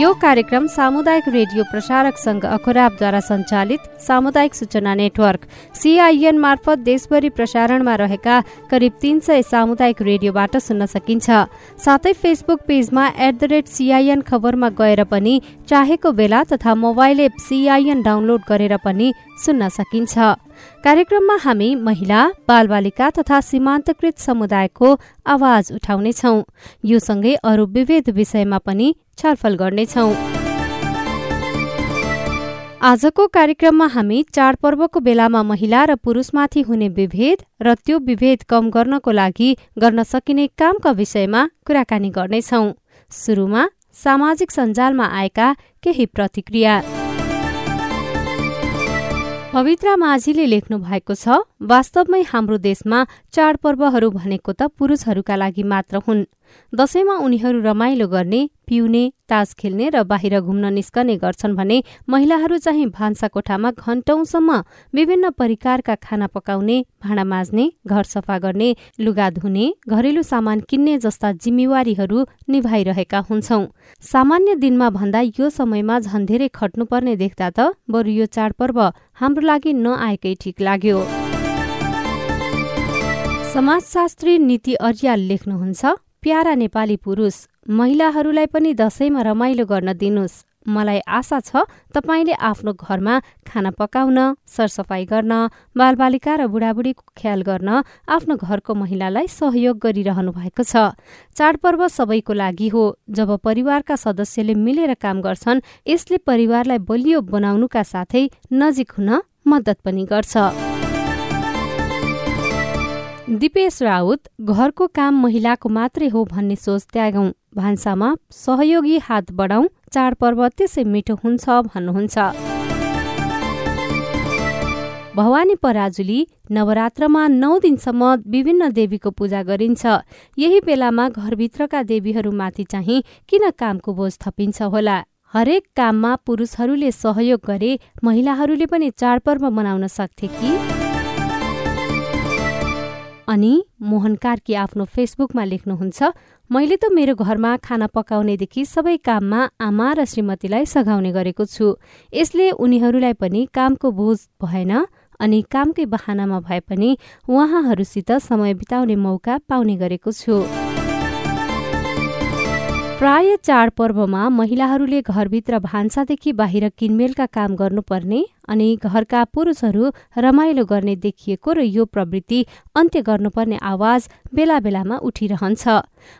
यो कार्यक्रम सामुदायिक रेडियो प्रसारक संघ अखुराबद्वारा सञ्चालित सामुदायिक सूचना नेटवर्क सीआईएन मार्फत देशभरि प्रसारणमा रहेका करिब तीन सय सामुदायिक रेडियोबाट सुन्न सकिन्छ। साथै फेसबुक पेजमा एट द रेट सीआईएन खबरमा गएर पनि चाहेको बेला तथा मोबाइल एप सीआईएन डाउनलोड गरेर पनि सुन्न सकिन्छ। कार्यक्रममा हामी महिला बालबालिका तथा सीमान्तकृत समुदायको आवाज उठाउनेछौ। यो सँगै अरू विविध विषयमा पनि छलफल गर्नेछौ। आजको कार्यक्रममा हामी चाडपर्वको बेलामा महिला र पुरुषमाथि हुने विभेद र त्यो विभेद कम गर्नको लागि गर्न सकिने कामका विषयमा कुराकानी गर्नेछौ। सुरुमा सामाजिक सञ्जालमा आएका केही प्रतिक्रिया। पवित्रा माझीले लेख्नु भएको छ वास्तवमै हाम्रो देशमा चाडपर्वहरू भनेको त पुरुषहरूका लागि मात्र हुन्। दशैंमा उनीहरू रमाइलो गर्ने पिउने तास खेल्ने र बाहिर घुम्न निस्कने गर्छन् भने महिलाहरू चाहिँ भान्सा कोठामा घण्टौंसम्म विभिन्न परिकारका खाना पकाउने भाँडा माझ्ने घर सफा गर्ने लुगा धुने घरेलु सामान किन्ने जस्ता जिम्मेवारीहरू निभाइरहेका हुन्छौ। सामान्य दिनमा भन्दा यो समयमा झन् धेरै खट्नुपर्ने देख्दा त बरु यो चाडपर्व हाम्रो लागि नआएकै ठिक लाग्यो। समाजशास्त्री नीति अर्याल लेख्नुहुन्छ प्यारा नेपाली पुरुष महिलाहरूलाई पनि दशैंमा रमाइलो गर्न दिनुहोस्। मलाई आशा छ तपाईँले आफ्नो घरमा खाना पकाउन सरसफाई गर्न बालबालिका र बुढाबुढीको ख्याल गर्न आफ्नो घरको महिलालाई सहयोग गरिरहनु भएको छ। चाडपर्व सबैको लागि हो। जब परिवारका सदस्यले मिलेर काम गर्छन् यसले परिवारलाई बलियो बनाउनुका साथै नजिक हुन मद्दत पनि गर्छ। दिपेश राउत घरको काम महिलाको मात्रै हो भन्ने सोच त्यागौं। भान्सामा सहयोगी हात बढाउँ चाडपर्व त्यसै मिठो हुन्छ भन्नुहुन्छ। भवानी पराजुली नवरात्रमा नौ दिनसम्म विभिन्न देवीको पूजा गरिन्छ। यही बेलामा घरभित्रका देवीहरूमाथि चाहिँ किन कामको बोझ थपिन्छ होला? हरेक काममा पुरुषहरूले सहयोग गरे महिलाहरूले पनि चाडपर्व मनाउन सक्थे कि? अनि मोहन कार्की आफ्नो फेसबुकमा लेख्नुहुन्छ मैले त मेरो घरमा खाना पकाउनेदेखि सबै काममा आमा र श्रीमतीलाई सघाउने गरेको छु। यसले उनीहरूलाई पनि कामको बोझ भएन अनि कामकै बहानामा भए पनि उहाँहरूसित समय बिताउने मौका पाउने गरेको छु। प्राय चाडपर्वमा महिलाहरूले घरभित्र भान्सादेखि बाहिर किनमेलका काम गर्नुपर्ने अनि घरका पुरुषहरू रमाइलो गर्ने देखिएको र यो प्रवृत्ति अन्त्य गर्नुपर्ने आवाज बेला बेलामा उठिरहन्छ।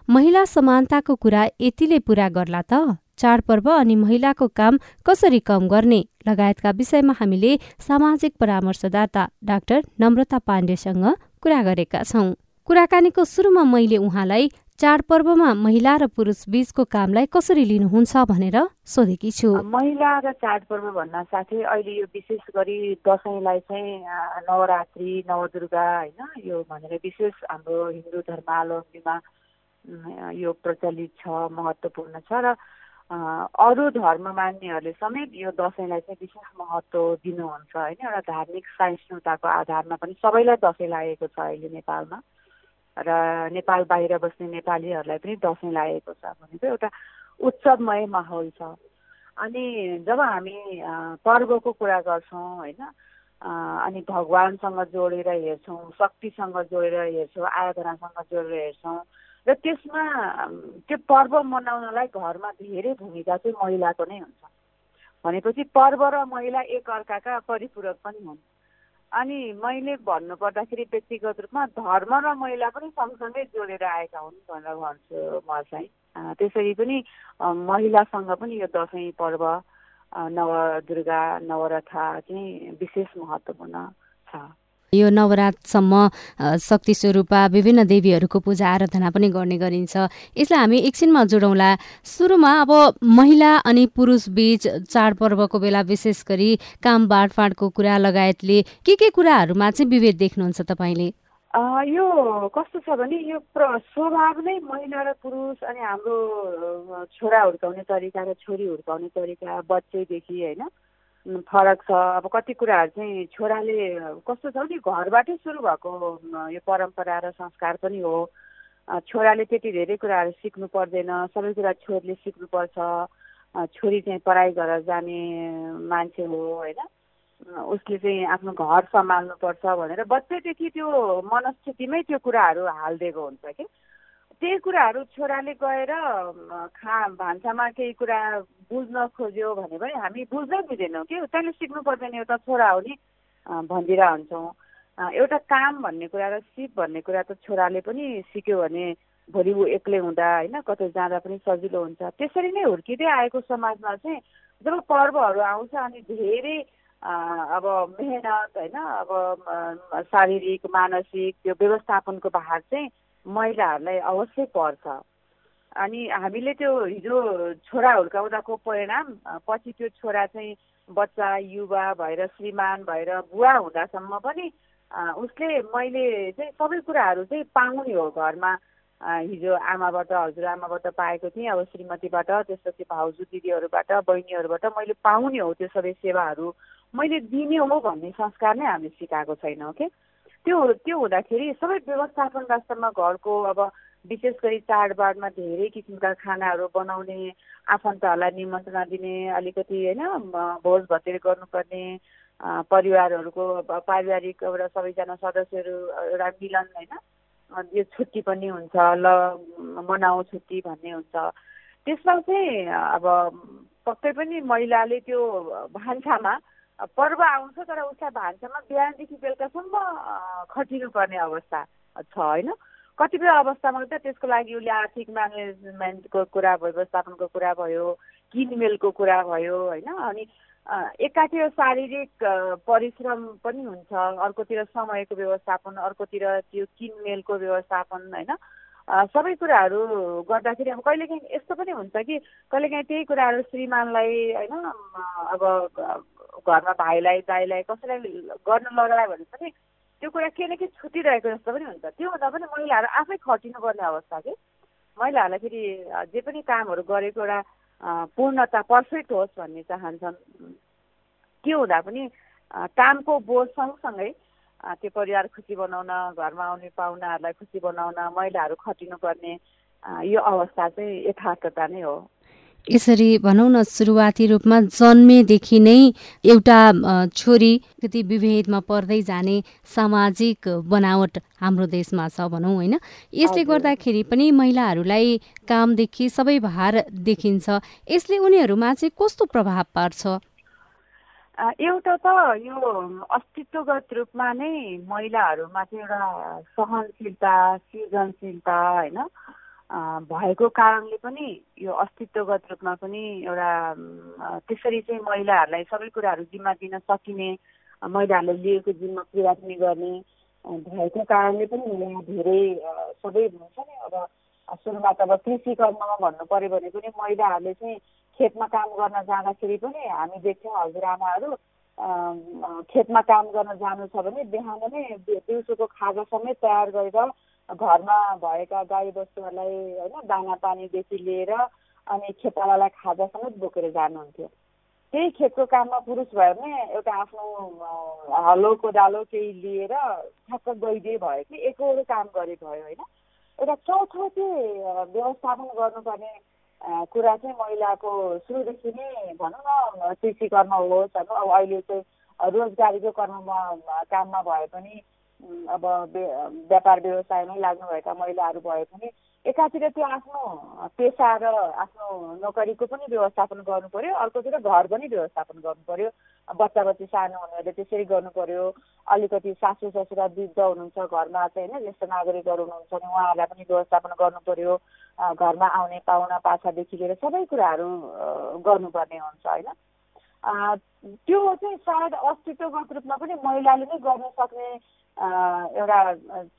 महिला समानताको कुरा यतिले पूरा गर्ला त? चाडपर्व अनि महिलाको काम कसरी कम गर्ने? लगायतका विषयमा हामीले सामाजिक परामर्शदाता डाक्टर नम्रता पाण्डेसँग कुरा गरेका छौं। कुराकानीको सुरुमा मैले उहाँलाई चाडपर्वमा महिला र पुरुष बीचको कामलाई कसरी लिनुहुन्छ भनेर सोधेकी छु। महिला र चाडपर्व भन्न साथै अहिले यो विशेष गरी दसैँलाई चाहिँ नवरात्रि नवदुर्गा होइन यो भनेर विशेष हाम्रो हिन्दू धर्मावलम्बीमा यो प्रचलित छ महत्त्वपूर्ण छ र अरू धर्म मान्नेहरूले समेत यो दसैँलाई चाहिँ विशेष महत्त्व दिनुहुन्छ होइन एउटा धार्मिक सहिष्णुताको आधारमा पनि सबैलाई दसैँ लागेको छ अहिले नेपालमा। र नेपाल बाहिर बस्ने नेपालीहरूलाई पनि दसैँ लागेको छ भनेको एउटा उत्सवमय माहौल छ। अनि जब हामी पर्वको कुरा गर्छौँ होइन अनि भगवान्सँग जोडेर हेर्छौँ शक्तिसँग जोडेर हेर्छौँ आराधनासँग जोडेर हेर्छौँ र त्यसमा त्यो पर्व मनाउनलाई घरमा धेरै भूमिका चाहिँ महिलाको नै हुन्छ। भनेपछि पर्व र महिला एक अर्काका परिपूरक पनि हुन्। अनि मैले भन्नुपर्दाखेरि व्यक्तिगत रूपमा धर्म र महिला पनि सँगसँगै जोडेर आएका हुन् भनेर भन्छु म चाहिँ। त्यसरी पनि महिलासँग पनि यो दसैँ पर्व नवदुर्गा नवरथा चाहिँ विशेष महत्त्वपूर्ण छ। यो नवरातसम्म शक्ति स्वरूपा विभिन्न देवीहरूको पूजा आराधना पनि गर्ने गरिन्छ। यसलाई हामी एकछिनमा जोडौँला। सुरुमा अब महिला अनि पुरुष बीच चाडपर्वको बेला विशेष गरी काम बाँडफाँडको कुरा लगायतले के के कुराहरूमा चाहिँ विभेद देख्नुहुन्छ तपाईँले? यो कस्तो छ भने यो स्वभाव नै महिला र पुरुष अनि हाम्रो छोरा हुर्काउने तरिका र छोरी हुर्काउने तरिका बच्चैदेखि होइन फरक छ। अब कति कुराहरू चाहिँ छोराले कस्तो छ भने घरबाटै सुरु भएको यो परम्परा र संस्कार पनि हो। छोराले त्यति धेरै कुराहरू सिक्नु पर्दैन सबै कुरा छोरीले सिक्नुपर्छ। छोरी चाहिँ पढाइ गरेर जाने मान्छे हो होइन? उसले चाहिँ आफ्नो घर सम्हाल्नुपर्छ भनेर बच्चैदेखि त्यो मनस्थितिमै त्यो कुराहरू हालिदिएको हुन्छ कि? त्यही कुराहरू छोराले गएर खा भान्सामा केही कुरा बुझ्न खोज्यो भने पनि हामी बुझ्नै बुझेनौँ कि? तैँले सिक्नु पर्दैन एउटा छोरा हो नि भनिदिएर हुन्छौँ। एउटा काम भन्ने कुरा र सिप भन्ने कुरा त छोराले पनि सिक्यो भने भोलि ऊ एक्लै हुँदा होइन कतै जाँदा पनि सजिलो हुन्छ। त्यसरी नै हुर्किँदै आएको समाजमा चाहिँ जब पर्वहरू आउँछ अनि धेरै अब मेहनत होइन अब शारीरिक मानसिक त्यो व्यवस्थापनको भार चाहिँ महिलाहरूलाई अवश्य पर्छ। अनि हामीले त्यो हिजो छोरा हुर्काउँदाको परिणाम? पछि त्यो छोरा चाहिँ बच्चा युवा भएर श्रीमान भएर बुवा हुँदासम्म पनि उसले मैले चाहिँ सबै कुराहरू चाहिँ पाउने हो घरमा। हिजो आमाबाट हजुरआमाबाट पाएको थिएँ अब श्रीमतीबाट त्यसपछि भाउजू दिदीहरूबाट बहिनीहरूबाट मैले पाउने हो त्यो सबै सेवाहरू। मैले दिने हो भन्ने संस्कार नै हामीले सिकाएको छैनौँ के त्यो त्यो हुँदाखेरि सबै व्यवस्थापन वास्तवमा घरको अब विशेष गरी चाडबाडमा धेरै किसिमका खानाहरू बनाउने आफन्तहरूलाई निमन्त्रणा दिने अलिकति होइन भोज भतेर गर्नुपर्ने परिवारहरूको पारिवारिक एउटा सबैजना सदस्यहरू एउटा मिलन होइन यो छुट्टी पनि हुन्छ ल मनाऊ छुट्टी भन्ने हुन्छ। त्यसमा चाहिँ अब पक्कै पनि महिलाले त्यो भान्सामा पर्व आउँछ तर उसलाई भान्सामा बिहानदेखि बेलुकासम्म खटिनु पर्ने अवस्था छ होइन? कतिपय अवस्थामा त त्यसको लागि उसले आर्थिक म्यानेजमेन्टको कुरा व्यवस्थापनको कुरा भयो किनमेलको कुरा भयो होइन? अनि एकातिर शारीरिक परिश्रम पनि हुन्छ। अर्कोतिर समयको व्यवस्थापन अर्कोतिर त्यो किनमेलको व्यवस्थापन होइन? सबै कुराहरू गर्दाखेरि अब कहिलेकाहीँ यस्तो पनि हुन्छ कि कहिलेकाहीँ त्यही कुराहरू श्रीमानलाई होइन अब घरमा भाइलाई दाइलाई कसैलाई गर्न लगायो भने पनि त्यो कुरा के न के छुटिरहेको जस्तो पनि हुन्छ। त्यो हुँदा पनि महिलाहरू आफै खटिनुपर्ने अवस्था कि? महिलाहरूलाई फेरि जे पनि कामहरू गरेको एउटा पूर्णता पर्फेक्ट होस् भन्ने चाहन्छन्। के हुँदा पनि कामको बोझ सँगसँगै त्यो परिवार खुसी बनाउन घरमा आउने पाहुनाहरूलाई खुसी बनाउन महिलाहरू खटिनुपर्ने यो अवस्था चाहिँ यथार्थता नै हो। यसरी भनौँ न सुरुवाती रूपमा जन्मेदेखि नै एउटा छोरी कति विभेदमा पर्दै जाने सामाजिक बनावट हाम्रो देशमा छ भनौँ होइन। यसले गर्दाखेरि पनि महिलाहरूलाई कामदेखि सबै भार देखिन्छ। यसले उनीहरूमा चाहिँ कस्तो प्रभाव पार्छ? एउटा त यो अस्तित्वगत रूपमा नै महिलाहरूमा चाहिँ एउटा सहनशीलता सृजनशीलता होइन? भएको कारणले पनि यो अस्तित्वगत रूपमा पनि एउटा त्यसरी चाहिँ महिलाहरूलाई सबै कुराहरू जिम्मा दिन सकिने महिलाहरूले लिएको जिम्मा पुरा पनि गर्ने भएको कारणले पनि यहाँ धेरै सबै हुन्छ नि अब सुरुमा त अब कृषि कर्ममा भन्नु पऱ्यो भने पनि महिलाहरूले चाहिँ खेतमा काम गर्न जाँदाखेरि पनि हामी देख्छौँ हजुरआमाहरू खेतमा काम गर्न जानु छ भने बिहान नै दिउँसोको खाजा तयार गरेर घरमा भएका गाई बस्तुहरूलाई होइन दाना पानीदेखि लिएर अनि खेतालालाई खाजा समेत बोकेर जानुहुन्थ्यो। त्यही खेतको काममा पुरुष भयो भने एउटा आफ्नो हलो कोदालो केही लिएर ठक्क गइदिए भयो कि एकहोरो काम गरे भयो होइन। एउटा चौथो चाहिँ व्यवस्थापन गर्नुपर्ने कुरा चाहिँ महिलाको सुरुदेखि नै भनौँ न कृषि कर्म होस् अब अहिले चाहिँ रोजगारीको कर्ममा काममा भए पनि अब व्यापार व्यवसायमै लाग्नुभएका महिलाहरू भए पनि एकातिर त्यो आफ्नो पेसा र आफ्नो नोकरीको पनि व्यवस्थापन गर्नु पर्यो अर्कोतिर घर पनि व्यवस्थापन गर्नु पर्यो बच्चा बच्ची सानो हुनेहरूले त्यसरी गर्नु पर्यो अलिकति सासू ससुरा वृद्ध हुनुहुन्छ घरमा चाहिँ होइन ज्येष्ठ नागरिकहरू हुनुहुन्छ भने उहाँहरूलाई पनि व्यवस्थापन गर्नु पर्यो घरमा आउने पाहुना पाछादेखि लिएर सबै कुराहरू गर्नुपर्ने हुन्छ होइन। त्यो चाहिँ सायद अस्तित्वगत रूपमा पनि महिलाले नै गर्न सक्ने एउटा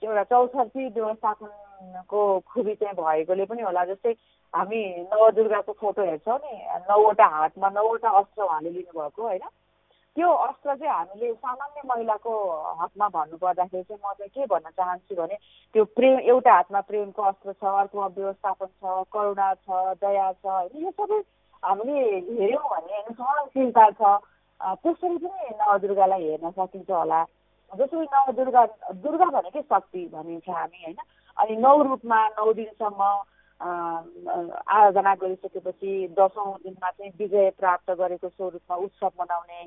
एउटा चौथर्फी व्यवस्थापनको खुबी चाहिँ भएकोले पनि होला जस्तै हामी नवदुर्गाको फोटो हेर्छौँ नि नौवटा हातमा नौवटा अस्त्र उहाँले लिनुभएको होइन? त्यो अस्त्र चाहिँ हामीले सामान्य महिलाको हकमा भन्नु पर्दाखेरि चाहिँ म चाहिँ के भन्न चाहन्छु भने त्यो प्रेम एउटा हातमा प्रेमको अस्त्र छ अर्कोमा व्यवस्थापन छ करुणा छ दया छ होइन? यो सबै हामीले हेऱ्यौँ भने होइन सहनशीलता छ त्यसरी पनि नवदुर्गालाई हेर्न सकिन्छ होला जसरी नवदुर्गा दुर्गा भनेकै शक्ति भनिन्छ हामी होइन अनि नौ रूपमा नौ दिनसम्म आराधना गरिसकेपछि दसौँ दिनमा चाहिँ विजय प्राप्त गरेको स्वरूपमा उत्सव मनाउने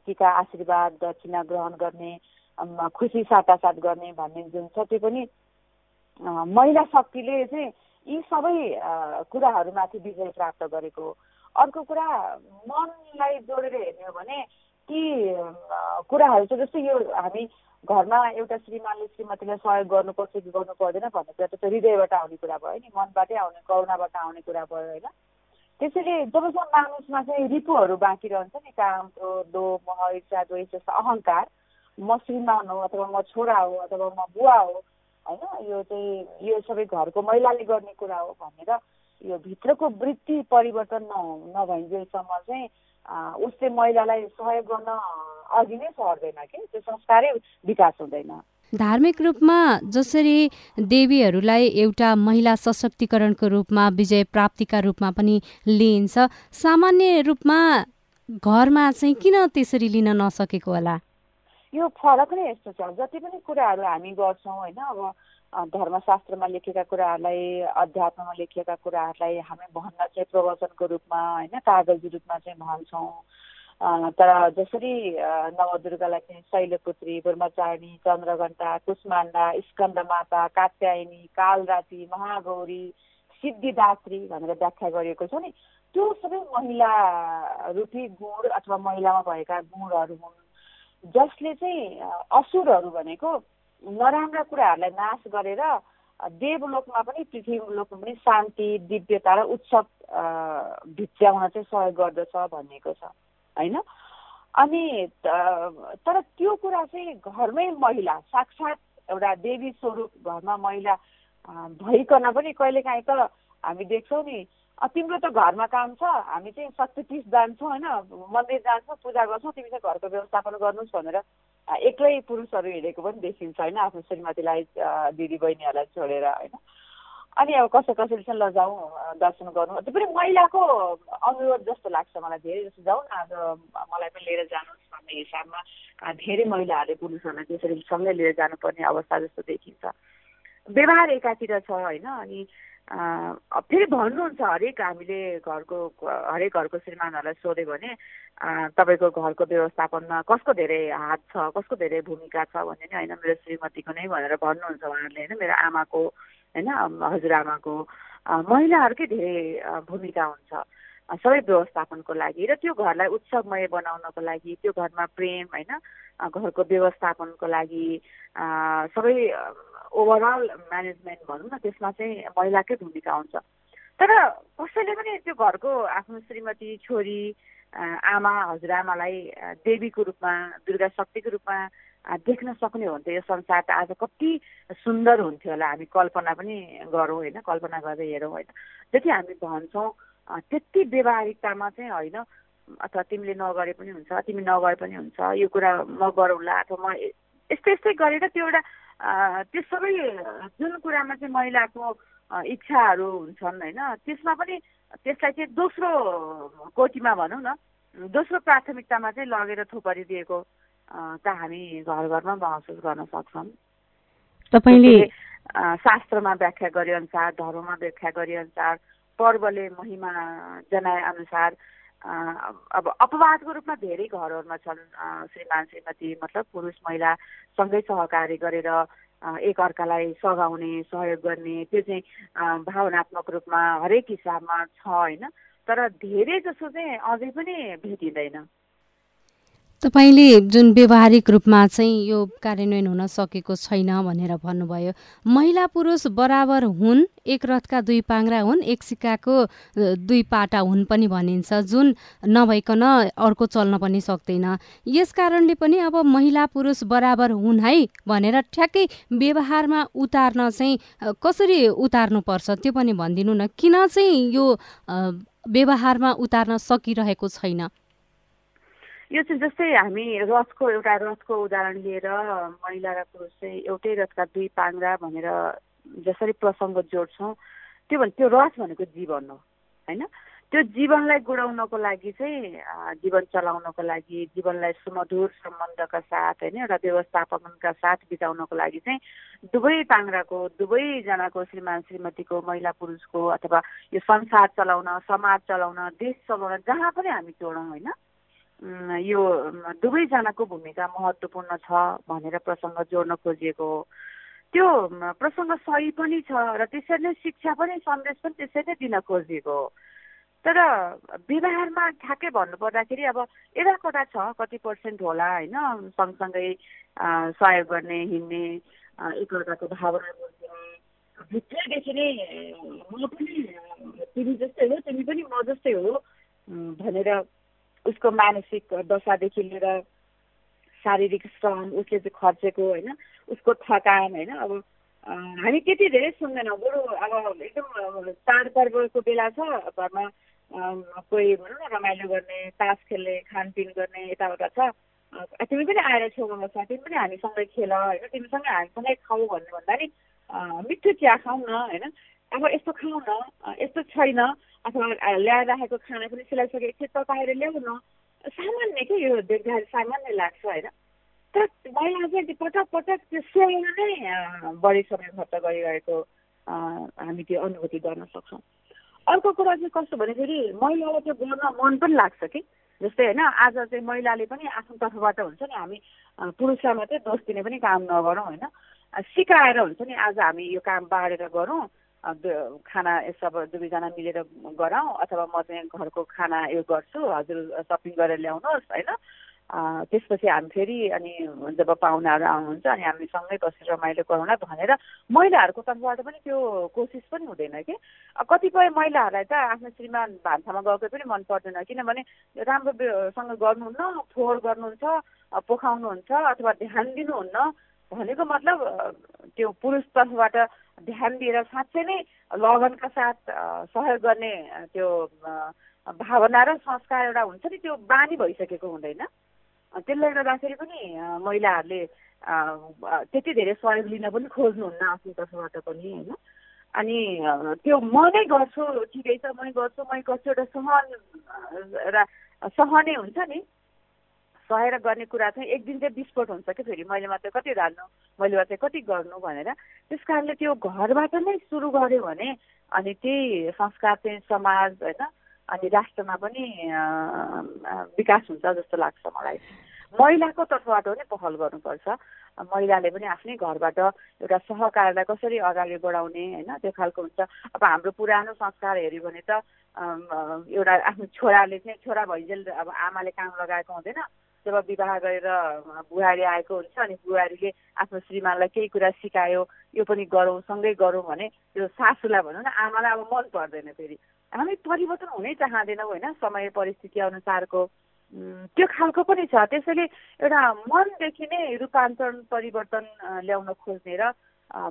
टिका आशीर्वाद दक्षिणा ग्रहण गर्ने खुसी साटासाट गर्ने भन्ने जुन छ त्यो पनि महिला शक्तिले चाहिँ यी सबै कुराहरूमाथि विजय प्राप्त गरेको अर्को कुरा मनलाई जोडेर हेर्ने हो भने ती कुराहरू चाहिँ जस्तै यो हामी घरमा एउटा श्रीमानले श्रीमतीलाई सहयोग गर्नुपर्छ कि गर्नु पर्दैन भन्ने कुरा त हृदयबाट आउने कुरा भयो नि मनबाटै आउने करुणाबाट आउने कुरा भयो होइन? त्यसैले जबसम्म मानिसमा चाहिँ रिपुहरू बाँकी रहन्छ नि काम लोभ मह इच्छा द्वेष जस्तो अहङ्कार म श्रीमान हो अथवा म छोरा हो अथवा म बुवा हो होइन? यो चाहिँ यो सबै घरको महिलाले गर्ने कुरा हो भनेर यो भित्रको वृत्ति परिवर्तन न नभइन्जेलसम्म चाहिँ उसले महिलालाई सहयोग गर्न अघि नै सर्दैन कि? त्यो संस्कारै विकास हुँदैन। धार्मिक रूपमा जसरी देवीहरूलाई एउटा महिला सशक्तिकरणको रूपमा विजय प्राप्तिका रूपमा पनि लिइन्छ सामान्य रूपमा घरमा चाहिँ किन त्यसरी लिन नसकेको होला? यो फरक नै यस्तो छ। जति पनि कुराहरू हामी गर्छौँ होइन अब धर्मशास्त्रमा लेखेका कुराहरूलाई अध्यात्ममा लेखिएका कुराहरूलाई हामी भन्न चाहिँ प्रवचनको रूपमा होइन कागजी रूपमा चाहिँ भन्छौँ। तर जसरी नवदुर्गालाई चाहिँ शैलपुत्री ब्रह्मचारिणी चन्द्रघण्टा कुष्माण्डा स्कन्द माता कात्यायनी कालराती महागौरी सिद्धिदात्री भनेर व्याख्या गरिएको छ नि। त्यो सबै महिला रूपी गुण अथवा महिलामा भएका गुणहरू हुन्। जसले चाहिँ असुरहरू भनेको नराम्रा कुराहरूलाई नाश गरेर देवलोकमा पनि पृथ्वी लोकमा पनि शान्ति दिव्यता र उत्सव भित्र्याउन चाहिँ सहयोग गर्दछ भनिएको छ होइन? अनि तर त्यो कुरा चाहिँ घरमै महिला साक्षात् एउटा देवी स्वरूप घरमा महिला भइकन पनि कहिलेकाहीँ त हामी देख्छौँ नि तिम्रो त घरमा काम छ हामी चाहिँ शक्तिपीठ जान्छौँ होइन? मन्दिर जान्छौँ पूजा गर्छौँ तिमी चाहिँ घरको व्यवस्थापन गर्नुहोस् भनेर एक्लै पुरुषहरू हिँडेको पनि देखिन्छ होइन? आफ्नो श्रीमतीलाई दिदी बहिनीहरूलाई छोडेर होइन? अनि अब कसै कसैले चाहिँ लजाउँ दर्शन गर्नु। त्यो पनि महिलाको अनुरोध जस्तो लाग्छ मलाई धेरै जस्तो। जाउँ न आज मलाई पनि लिएर जानुहोस् भन्ने हिसाबमा धेरै महिलाहरूले पुरुषहरूलाई त्यसरी सँगै लिएर जानुपर्ने अवस्था जस्तो देखिन्छ। व्यवहार एकातिर छ होइन? अनि फेरि भन्नुहुन्छ हरेक हामीले घरको हरेक घरको श्रीमानहरूलाई सोध्यो भने तपाईँको घरको व्यवस्थापनमा कसको धेरै हात छ कसको धेरै भूमिका छ भन्ने नि होइन? मेरो श्रीमतीको नै भनेर भन्नुहुन्छ उहाँहरूले होइन? मेरो आमाको होइन? हजुरआमाको महिलाहरूकै धेरै भूमिका हुन्छ। सबै व्यवस्थापनको लागि र त्यो घरलाई उत्सवमय बनाउनको लागि त्यो घरमा प्रेम होइन? घरको व्यवस्थापनको लागि सबै ओभरअल म्यानेजमेन्ट भनौँ न त्यसमा चाहिँ महिलाकै भूमिका हुन्छ। तर कसैले पनि त्यो घरको आफ्नो श्रीमती छोरी आमा हजुरआमालाई देवीको रूपमा दुर्गा शक्तिको रूपमा देख्न सक्ने हो त यो संसार त आज कति सुन्दर हुन्थ्यो होला। हामी कल्पना पनि गरौँ होइन कल्पना गरेर हेरौँ होइन। जति हामी भन्छौँ त्यति व्यवहारिकतामा चाहिँ होइन अथवा तिमीले नगरे पनि हुन्छ तिमी नगए पनि हुन्छ यो कुरा म गरौँला अथवा म यस्तै यस्तै गरेर त्यो एउटा त्यो सबै जुन कुरामा चाहिँ महिलाको इच्छाहरू हुन्छन् होइन त्यसमा पनि त्यसलाई चाहिँ दोस्रो कोटीमा भनौँ न दोस्रो प्राथमिकतामा चाहिँ लगेर थुपरिदिएको त हामी घर घरमा महसुस गर्न सक्छौँ। तपाईँले शास्त्रमा व्याख्या गरे अनुसार धर्ममा व्याख्या गरे अनुसार पर्वले महिमा जनाए अनुसार अब अपवादको रूपमा धेरै घरहरूमा छन् श्रीमान श्रीमती मतलब पुरुष महिला सँगै सहकारी गरेर एक अर्कालाई सघाउने सहयोग गर्ने त्यो चाहिँ भावनात्मक रूपमा हरेक हिसाबमा छ होइन? तर धेरै जसो चाहिँ अझै पनि भेटिँदैन। तपाईँले जुन व्यवहारिक रूपमा चाहिँ यो कार्यान्वयन हुन सकेको छैन भनेर भन्नुभयो महिला पुरुष बराबर हुन् एक रथका दुई पाङ्रा हुन् एक सिक्काको दुई पाटा हुन् पनि भनिन्छ जुन नभइकन अर्को चल्न पनि सक्दैन। यस कारणले पनि अब महिला पुरुष बराबर हुन् है भनेर ठ्याक्कै व्यवहारमा उतार्न चाहिँ कसरी उतार्नुपर्छ त्यो पनि भनिदिनु न किन चाहिँ यो व्यवहारमा उतार्न सकिरहेको छैन? यो चाहिँ जस्तै हामी रथको एउटा रथको उदाहरण लिएर महिला र पुरुष चाहिँ एउटै रथका दुई पाङ्रा भनेर जसरी प्रसङ्ग जोड्छौँ त्यो भने त्यो रथ भनेको जीवन हो होइन? त्यो जीवनलाई गुडाउनको लागि चाहिँ जीवन चलाउनको लागि जीवनलाई सुमधुर सम्बन्धका साथ होइन? एउटा व्यवस्थापनका साथ बिताउनको लागि चाहिँ दुवै पाङ्राको दुवैजनाको श्रीमान श्रीमतीको महिला पुरुषको अथवा यो संसार चलाउन समाज चलाउन देश चलाउन जहाँ पनि हामी जोडौँ होइन? यो दुवैजनाको भूमिका महत्त्वपूर्ण छ भनेर प्रसङ्ग जोड्न खोजिएको हो। त्यो प्रसङ्ग सही पनि छ र त्यसरी नै शिक्षा पनि सन्देश पनि त्यसरी नै दिन खोजिएको हो। तर व्यवहारमा ठ्याक्कै भन्नुपर्दाखेरि अब एउटा कता छ कति पर्सेन्ट होला होइन सँगसँगै सहयोग गर्ने हिँड्ने एकअर्काको भावना भित्रैदेखि नै म पनि तिमी जस्तै हो तिमी पनि म जस्तै हो भनेर उसको मानसिक दशादेखि लिएर शारीरिक श्रम उसले चाहिँ खर्चेको होइन उसको थकान होइन अब हामी त्यति धेरै सुन्दैनौँ। बरु अब एकदम चाडपर्वको बेला छ घरमा कोही भनौँ न रमाइलो गर्ने तास खेल्ने खानपिन गर्ने यताउता छ। तिमी पनि आएर छेउमा बस्छ तिमी पनि हामीसँगै खेल होइन? तिमीसँगै हामीसँगै खाऊ भन्नु भन्दा नि मिठो चिया खाऊ न होइन? अब यस्तो खाऊ न यस्तो छैन। अथवा ल्याएर राखेको खाना पनि सिलाइसके एकखेप बाहिर ल्याउ न सामान्य के यो देख्दाखेरि सामान्य लाग्छ होइन तर महिला चाहिँ पटक पटक त्यो सेवामा नै बढी समय खर्च गरिरहेको हामी त्यो अनुभूति गर्न सक्छौँ अर्को कुरा चाहिँ कस्तो भनेखेरि महिलालाई त्यो गर्न मन पनि लाग्छ कि जस्तै होइन आज चाहिँ महिलाले पनि आफ्नो तर्फबाट हुन्छ नि हामी पुरुषलाई मात्रै दोष दिने पनि काम नगरौँ होइन सिकाएर हुन्छ नि आज हामी यो काम बाँडेर गरौँ खाना सब दुवैजना मिलेर गरौँ अथवा म चाहिँ घरको खाना यो गर्छु हजुर सपिङ गरेर ल्याउनुहोस् होइन। त्यसपछि हामी फेरि अनि जब पाहुनाहरू आउनुहुन्छ अनि हामी सँगै बसेर रमाइलो गरौँला भनेर महिलाहरूको तर्फबाट पनि त्यो कोसिस पनि हुँदैन कि। कतिपय महिलाहरूलाई त आफ्नो श्रीमान भान्सामा गएको पनि मन पर्दैन किनभने राम्रोसँग गर्नुहुन्न फोहोर गर्नुहुन्छ पोखाउनुहुन्छ अथवा ध्यान दिनुहुन्न भनेको मतलब त्यो पुरुष तर्फबाट ध्यान दिएर साँच्चै नै लगनका साथ सहयोग गर्ने त्यो भावना र संस्कार एउटा हुन्छ नि त्यो बानी भइसकेको हुँदैन। त्यसले गर्दाखेरि पनि महिलाहरूले त्यति धेरै सहयोग लिन पनि खोज्नुहुन्न आफ्नो तर्फबाट पनि होइन? अनि त्यो म नै गर्छु ठिकै छ मै गर्छु मै गर्छु एउटा सहन एउटा सहनै हुन्छ नि। सहेर गर्ने कुरा चाहिँ एक दिन चाहिँ विस्फोट हुन्छ कि फेरि? मैले मात्रै कति धान्नु मैले मात्रै कति गर्नु भनेर त्यस कारणले त्यो घरबाट नै सुरु गऱ्यो भने अनि त्यही संस्कार चाहिँ समाज होइन अनि राष्ट्रमा पनि विकास हुन्छ जस्तो लाग्छ मलाई। महिलाको तर्फबाट पनि पहल गर्नुपर्छ। महिलाले पनि आफ्नै घरबाट एउटा सहकारलाई कसरी अगाडि बढाउने होइन त्यो खालको हुन्छ। अब हाम्रो पुरानो संस्कार हेऱ्यो भने त एउटा आफ्नो छोराले चाहिँ छोरा भइजेल अब आमाले काम लगाएको हुँदैन। जब विवाह गरेर बुहारी आएको हुन्छ अनि बुहारीले आफ्नो श्रीमानलाई केही कुरा सिकायो यो पनि गरौँ सँगै गरौँ भने त्यो सासूलाई भनौँ न आमालाई अब मन पर्दैन फेरि। हामी परिवर्तन हुनै चाहँदैनौँ होइन समय परिस्थिति अनुसारको। त्यो खालको पनि छ। त्यसैले एउटा मनदेखि नै रूपान्तरण परिवर्तन ल्याउन खोज्ने र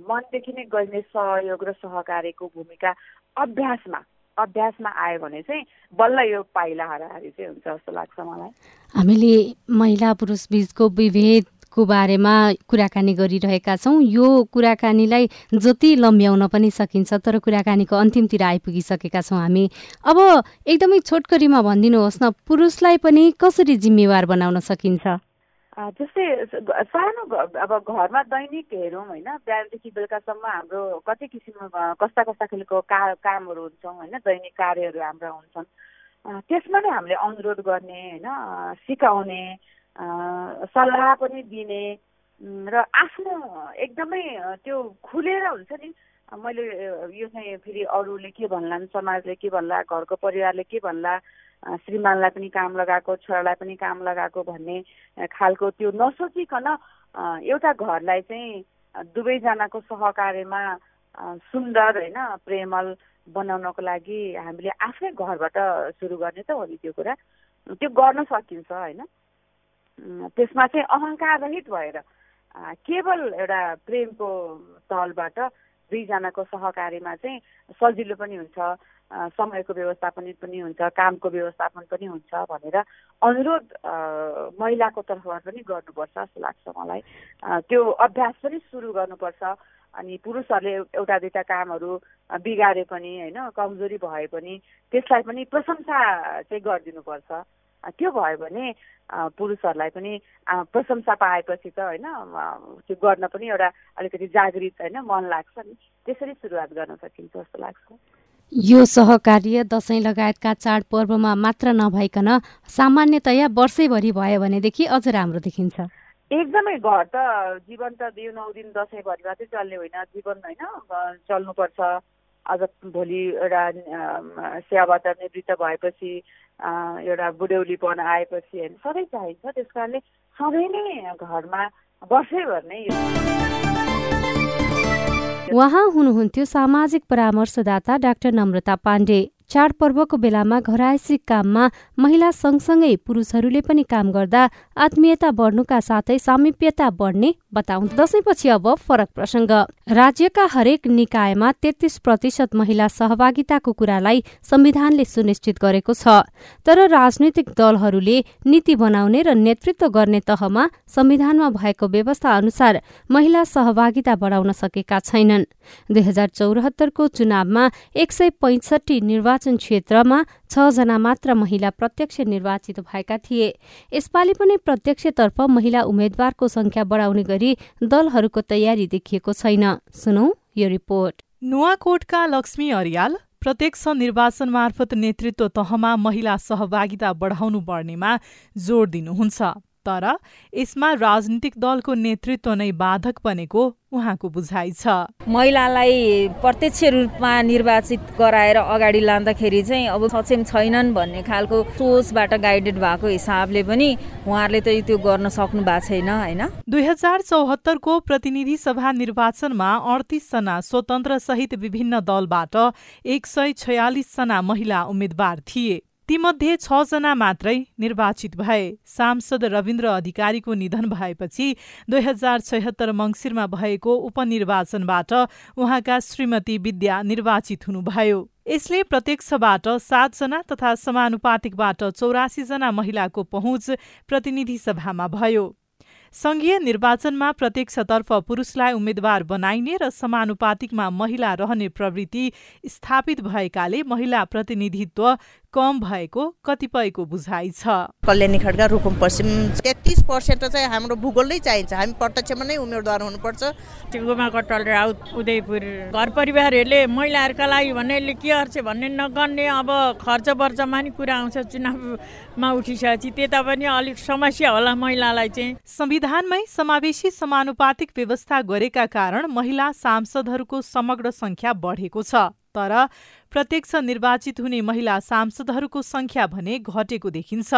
मनदेखि नै गर्ने सहयोग र सहकार्यको भूमिका अभ्यासमा अभ्यासमा आयो भने चाहिँ बल्ल यो पाइला हाराहारी चाहिँ हुन्छ जस्तो लाग्छ मलाई। हामीले महिला पुरुष बिचको विभेद को बारेमा कुराकानी गरिरहेका छौँ। यो कुराकानीलाई जति लम्ब्याउन पनि सकिन्छ तर कुराकानीको अन्तिमतिर आइपुगिसकेका छौँ हामी। अब एकदमै छोटकरीमा भनिदिनुहोस् न पुरुषलाई पनि कसरी जिम्मेवार बनाउन सकिन्छ? जस्तै सानो अब घरमा दैनिक हेरौँ होइन बिहानदेखि बेलुकासम्म हाम्रो कति किसिमको कस्ता कस्ता खालको का कामहरू हुन्छौँ होइन दैनिक कार्यहरू हाम्रा हुन्छन्। त्यसमा नै हामीले अनुरोध गर्ने होइन सिकाउने सल्लाह पनि दिने र आफ्नो एकदमै त्यो खुलेर हुन्छ नि मैले यो चाहिँ फेरि अरूले के भन्लान् समाजले के भन्ला घरको परिवारले के भन्ला श्रीमानलाई पनि काम लगाएको छोरालाई पनि काम लगाएको भन्ने खालको त्यो नसोचिकन एउटा घरलाई चाहिँ दुवैजनाको सहकार्यमा सुन्दर होइन प्रेमल बनाउनको लागि हामीले आफ्नै घरबाट सुरु गर्ने त हो नि त्यो कुरा। त्यो गर्न सकिन्छ होइन? त्यसमा चाहिँ अहङ्कार रहित भएर केवल एउटा प्रेमको तलबाट दुईजनाको सहकार्यमा चाहिँ सजिलो पनि हुन्छ। समयको व्यवस्थापन पनि हुन्छ कामको व्यवस्थापन पनि हुन्छ भनेर अनुरोध महिलाको तर्फबाट पनि गर्नुपर्छ जस्तो लाग्छ मलाई। त्यो अभ्यास पनि सुरु गर्नुपर्छ अनि पुरुषहरूले एउटा दुइटा कामहरू बिगारे पनि होइन कमजोरी भए पनि त्यसलाई पनि प्रशंसा चाहिँ गरिदिनुपर्छ। त्यो भयो भने पुरुषहरूलाई पनि प्रशंसा पाएपछि त होइन त्यो गर्न पनि एउटा अलिकति जागृत होइन मन लाग्छ नि। त्यसरी सुरुवात गर्न सकिन्छ जस्तो लाग्छ। यो सहकार्य दसैँ लगायतका चाडपर्वमा मात्र नभइकन सामान्यतया वर्षैभरि भयो भनेदेखि अझ राम्रो देखिन्छ। एकदमै घर त जीवन त यो नौ दिन दसैँभरि मात्रै चल्ने होइन जीवन होइन। चल्नुपर्छ। अझ भोलि एउटा सेवाबाट निवृत्त भएपछि एउटा बुढ्यौलीपन आएपछि होइन सधैँ चाहिन्छ। त्यस कारणले सधैँ नै घरमा वर्षैभर नै उहाँ हुनुहुन्थ्यो सामाजिक परामर्शदाता डाक्टर नम्रता पाण्डे। चाडपर्वको बेलामा घरायसी काममा महिला सँगसँगै पुरुषहरूले पनि काम गर्दा आत्मीयता बढ्नुका साथै सामिप्यता बढ्ने बताउ दसैँपछि अब फरक प्रसङ्ग। राज्यका हरेक निकायमा तेत्तीस प्रतिशत महिला सहभागिताको कुरालाई संविधानले सुनिश्चित गरेको छ। तर राजनैतिक दलहरूले नीति बनाउने र नेतृत्व गर्ने तहमा संविधानमा भएको व्यवस्था अनुसार महिला सहभागिता बढाउन सकेका छैनन्। दुई हजार चौरात्तरको चुनावमा एक सय पैंसठी निर्वाचन क्षेत्रमा छजना मात्र महिला प्रत्यक्ष निर्वाचित भएका थिए। यसपालि पनि प्रत्यक्षतर्फ महिला उम्मेद्वारको संख्या बढाउने गरी दलहरूको तयारी देखिएको छैन। सुनौ यो रिपोर्ट। नुवाकोटका लक्ष्मी अरियाल प्रत्यक्ष निर्वाचन मार्फत नेतृत्व तहमा महिला सहभागिता बढाउनु पर्नेमा जोड़ दिनुहुन्छ। तर यसमा राजनीतिक दलको नेतृत्व नै बाधक बनेको उहाँको बुझाइ छ। महिलालाई प्रत्यक्ष रूपमा निर्वाचित गराएर अगाडि लाँदाखेरि चाहिँ अब सक्षम छैनन् भन्ने खालको सोचबाट गाइडेड भएको हिसाबले पनि उहाँहरूले त त्यो गर्न सक्नु भएको छैन होइन? दुई हजार चौहत्तरको प्रतिनिधि सभा निर्वाचनमा जना स्वतन्त्र सहित विभिन्न दलबाट एक सय छयालिसजना महिला उम्मेद्वार थिए। तीमध्ये छजना मात्रै निर्वाचित भए। सांसद रविन्द्र अधिकारीको निधन भएपछि दुई हजार छयत्तर मङ्सिरमा भएको उपनिर्वाचनबाट उहाँका श्रीमती विद्या निर्वाचित हुनुभयो। यसले प्रत्यक्षबाट सातजना तथा समानुपातिकबाट चौरासीजना महिलाको पहुँच प्रतिनिधि सभामा भयो। संघीय निर्वाचनमा प्रत्यक्षतर्फ पुरुषलाई उम्मेद्वार बनाइने र समानुपातिकमा महिला रहने प्रवृत्ति स्थापित भएकाले महिला प्रतिनिधित्व कम भएको कतिपयको बुझाइ छ। कल्याणी खड्का रुकुम पश्चिम तेत्तिस पर्सेन्ट चाहिँ हाम्रो भूगोल नै चाहिन्छ। हामी प्रत्यक्षमा नै उम्मेदवार हुनुपर्छ। गोमा कटल राउत उदयपुर घर परिवारहरूले महिलाहरूका लागि भन्नेले के गर्छ भन्ने नगर्ने अब खर्च वर्चमा नि कुरा आउँछ चुनावमा उठिसकेपछि त्यता पनि अलिक समस्या होला महिलालाई चाहिँ। संविधानमै समावेशी समानुपातिक व्यवस्था गरेका कारण महिला सांसदहरूको समग्र संख्या बढेको छ। तर प्रत्यक्ष निर्वाचित हुने महिला सांसदहरूको संख्या भने घटेको देखिन्छ।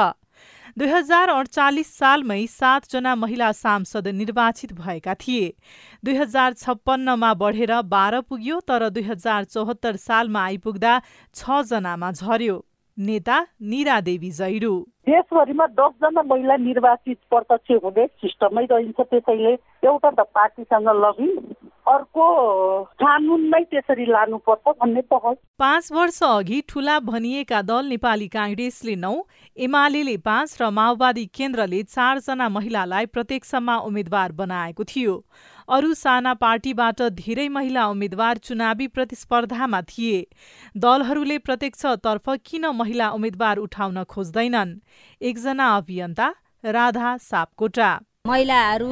दुई हजार अडचालिस सालमै सातजना महिला सांसद निर्वाचित भएका थिए। दुई हजार छप्पन्नमा बढेर बाह्र पुग्यो तर दुई हजार चौहत्तर सालमा आइपुग्दा छजनामा झर्यो नेता निरा देवी जैरू। देशभरिमा दसजना महिला निर्वाचित प्रत्यक्ष हुने सिस्टमै रहन्छ त्यसैले एउटा त पार्टीसँग लगि अर्को कानुन नै त्यसरी लानुपर्छ भन्ने पहल। पाँच वर्ष अघि ठूला भनिएका दल नेपाली काङ्ग्रेसले नौ एमाले पाँच र माओवादी केन्द्रले चारजना महिलालाई प्रत्यक्षमा उम्मेद्वार बनाएको थियो। अरू साना पार्टीबाट धेरै महिला उम्मेद्वार चुनावी प्रतिस्पर्धामा थिए। दलहरूले प्रत्यक्षतर्फ किन महिला उम्मेद्वार उठाउन खोज्दैनन्? एकजना अभियन्ता राधा सापकोटा। महिलाहरू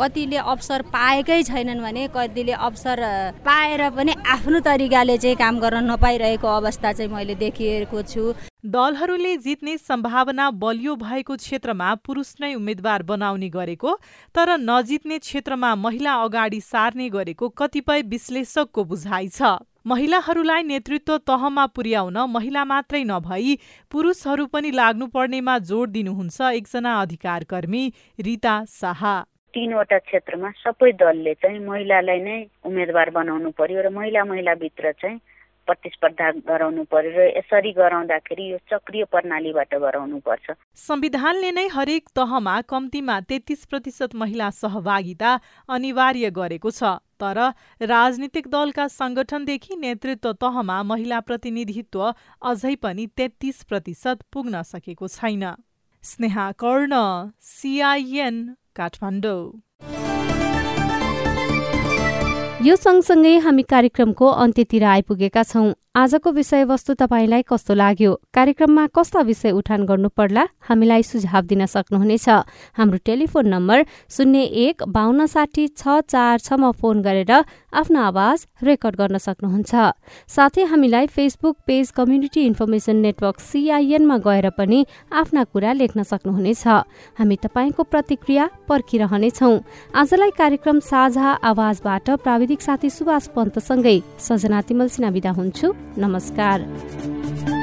कतिले अवसर पाएकै छैनन् भने कतिले अवसर पाएर पनि आफ्नो तरिकाले चाहिँ काम गर्न नपाइरहेको अवस्था चाहिँ मैले देखिएको छु। दलहरूले जित्ने सम्भावना बलियो भएको क्षेत्रमा पुरुष नै उम्मेद्वार बनाउने गरेको तर नजित्ने क्षेत्रमा महिला अगाडि सार्ने गरेको कतिपय विश्लेषकको बुझाइ छ। महिलाहरूलाई नेतृत्व तहमा पुर्याउन महिला मात्रै नभई पुरुषहरू पनि लाग्नुपर्नेमा जोड दिनुहुन्छ एकजना अधिकार कर्मी रिता शाह। तीनवटा क्षेत्रमा सबै दलले चाहिँ महिलालाई नै उम्मेद्वार बनाउनु पर्यो र महिला महिलाभित्र चाहिँ प्रतिस्पर्धा गराउनु पर्यो र यसरी गराउँदाखेरि यो चक्रिय प्रणालीबाट गराउनु पर्छ। संविधानले नै हरेक तहमा कम्तीमा तेत्तिस प्रतिशत महिला सहभागिता अनिवार्य गरेको छ तर राजनीतिक दलका संगठनदेखि नेतृत्व तहमा महिला प्रतिनिधित्व अझै पनि तेत्तीस प्रतिशत पुग्न सकेको छैन। स्नेहा कर्ण सिआइएन काठमाडौँ। यो सँगसँगै हामी कार्यक्रमको अन्त्यतिर आइपुगेका छौं। आजको विषयवस्तु तपाईँलाई कस्तो लाग्यो? कार्यक्रममा कस्ता विषय उठान गर्नु पर्ला हामीलाई सुझाव दिन सक्नुहुनेछ। हाम्रो टेलिफोन नम्बर शून्य एक बान्न साठी छ चार छमा फोन गरेर आफ्नो आवाज रेकर्ड गर्न सक्नुहुन्छ। साथै हामीलाई Facebook page community information network सिआइएनमा गएर पनि आफ्ना कुरा लेख्न सक्नुहुनेछ। हामी तपाईँको प्रतिक्रिया पर्खिरहनेछौ। आजलाई कार्यक्रम साझा आवाजबाट प्राविधिक साथी सुभाष पन्तसँगै सजना तिमल सिना विदा हुन्छु। नमस्कार।